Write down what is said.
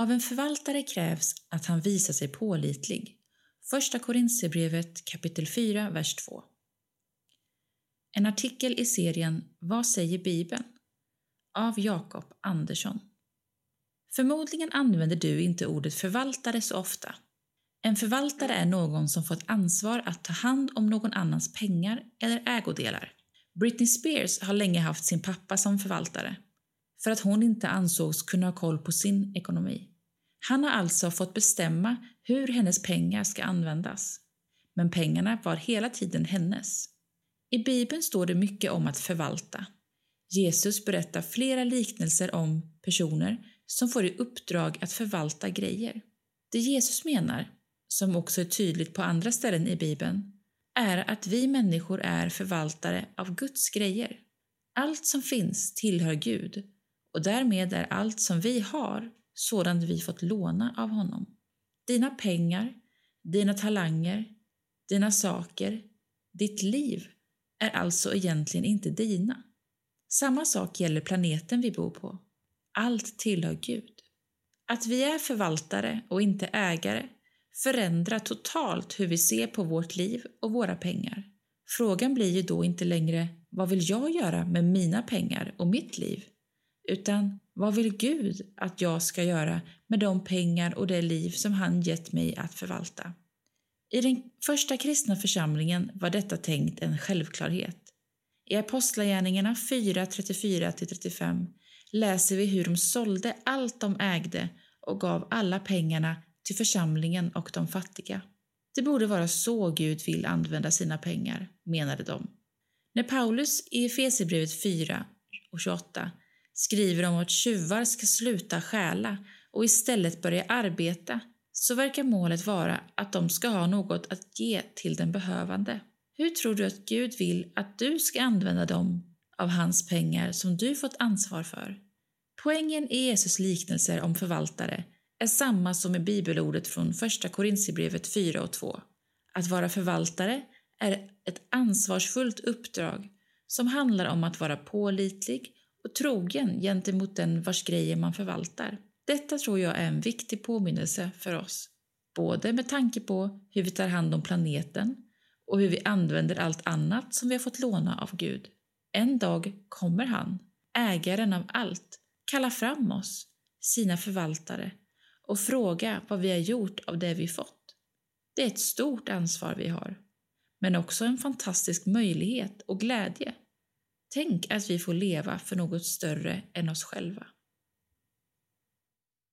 Av en förvaltare krävs att han visar sig pålitlig. Första Korintierbrevet kapitel 4, vers 2. En artikel i serien Vad säger Bibeln? av Jakob Andersson. Förmodligen använder du inte ordet förvaltare så ofta. En förvaltare är någon som fått ansvar att ta hand om någon annans pengar eller ägodelar. Britney Spears har länge haft sin pappa som förvaltare för att hon inte ansågs kunna ha koll på sin ekonomi. Han har alltså fått bestämma hur hennes pengar ska användas. Men pengarna var hela tiden hennes. I Bibeln står det mycket om att förvalta. Jesus berättar flera liknelser om personer som får i uppdrag att förvalta grejer. Det Jesus menar, som också är tydligt på andra ställen i Bibeln, är att vi människor är förvaltare av Guds grejer. Allt som finns tillhör Gud och därmed är allt som vi har sådant vi fått låna av honom. Dina pengar, dina talanger, dina saker, ditt liv är alltså egentligen inte dina. Samma sak gäller planeten vi bor på. Allt tillhör Gud. Att vi är förvaltare och inte ägare förändrar totalt hur vi ser på vårt liv och våra pengar. Frågan blir ju då inte längre vad vill jag göra med mina pengar och mitt liv? Utan vad vill Gud att jag ska göra med de pengar och det liv som han gett mig att förvalta? I den första kristna församlingen var detta tänkt en självklarhet. I Apostlagärningarna 4, 34-35 läser vi hur de sålde allt de ägde och gav alla pengarna till församlingen och de fattiga. Det borde vara så Gud vill använda sina pengar, menade de. När Paulus i Efesierbrevet 4 och 28 skriver om att tjuvar ska sluta stjäla och istället börja arbeta så verkar målet vara att de ska ha något att ge till den behövande. Hur tror du att Gud vill att du ska använda dem av hans pengar som du fått ansvar för? Poängen i Jesus liknelser om förvaltare är samma som i bibelordet från Första Korintierbrevet 4 och 2. Att vara förvaltare är ett ansvarsfullt uppdrag som handlar om att vara pålitlig och trogen gentemot den vars grejer man förvaltar. Detta tror jag är en viktig påminnelse för oss, både med tanke på hur vi tar hand om planeten och hur vi använder allt annat som vi har fått låna av Gud. En dag kommer han, ägaren av allt, kalla fram oss, sina förvaltare, och fråga vad vi har gjort av det vi fått. Det är ett stort ansvar vi har, men också en fantastisk möjlighet och glädje. Tänk att vi får leva för något större än oss själva.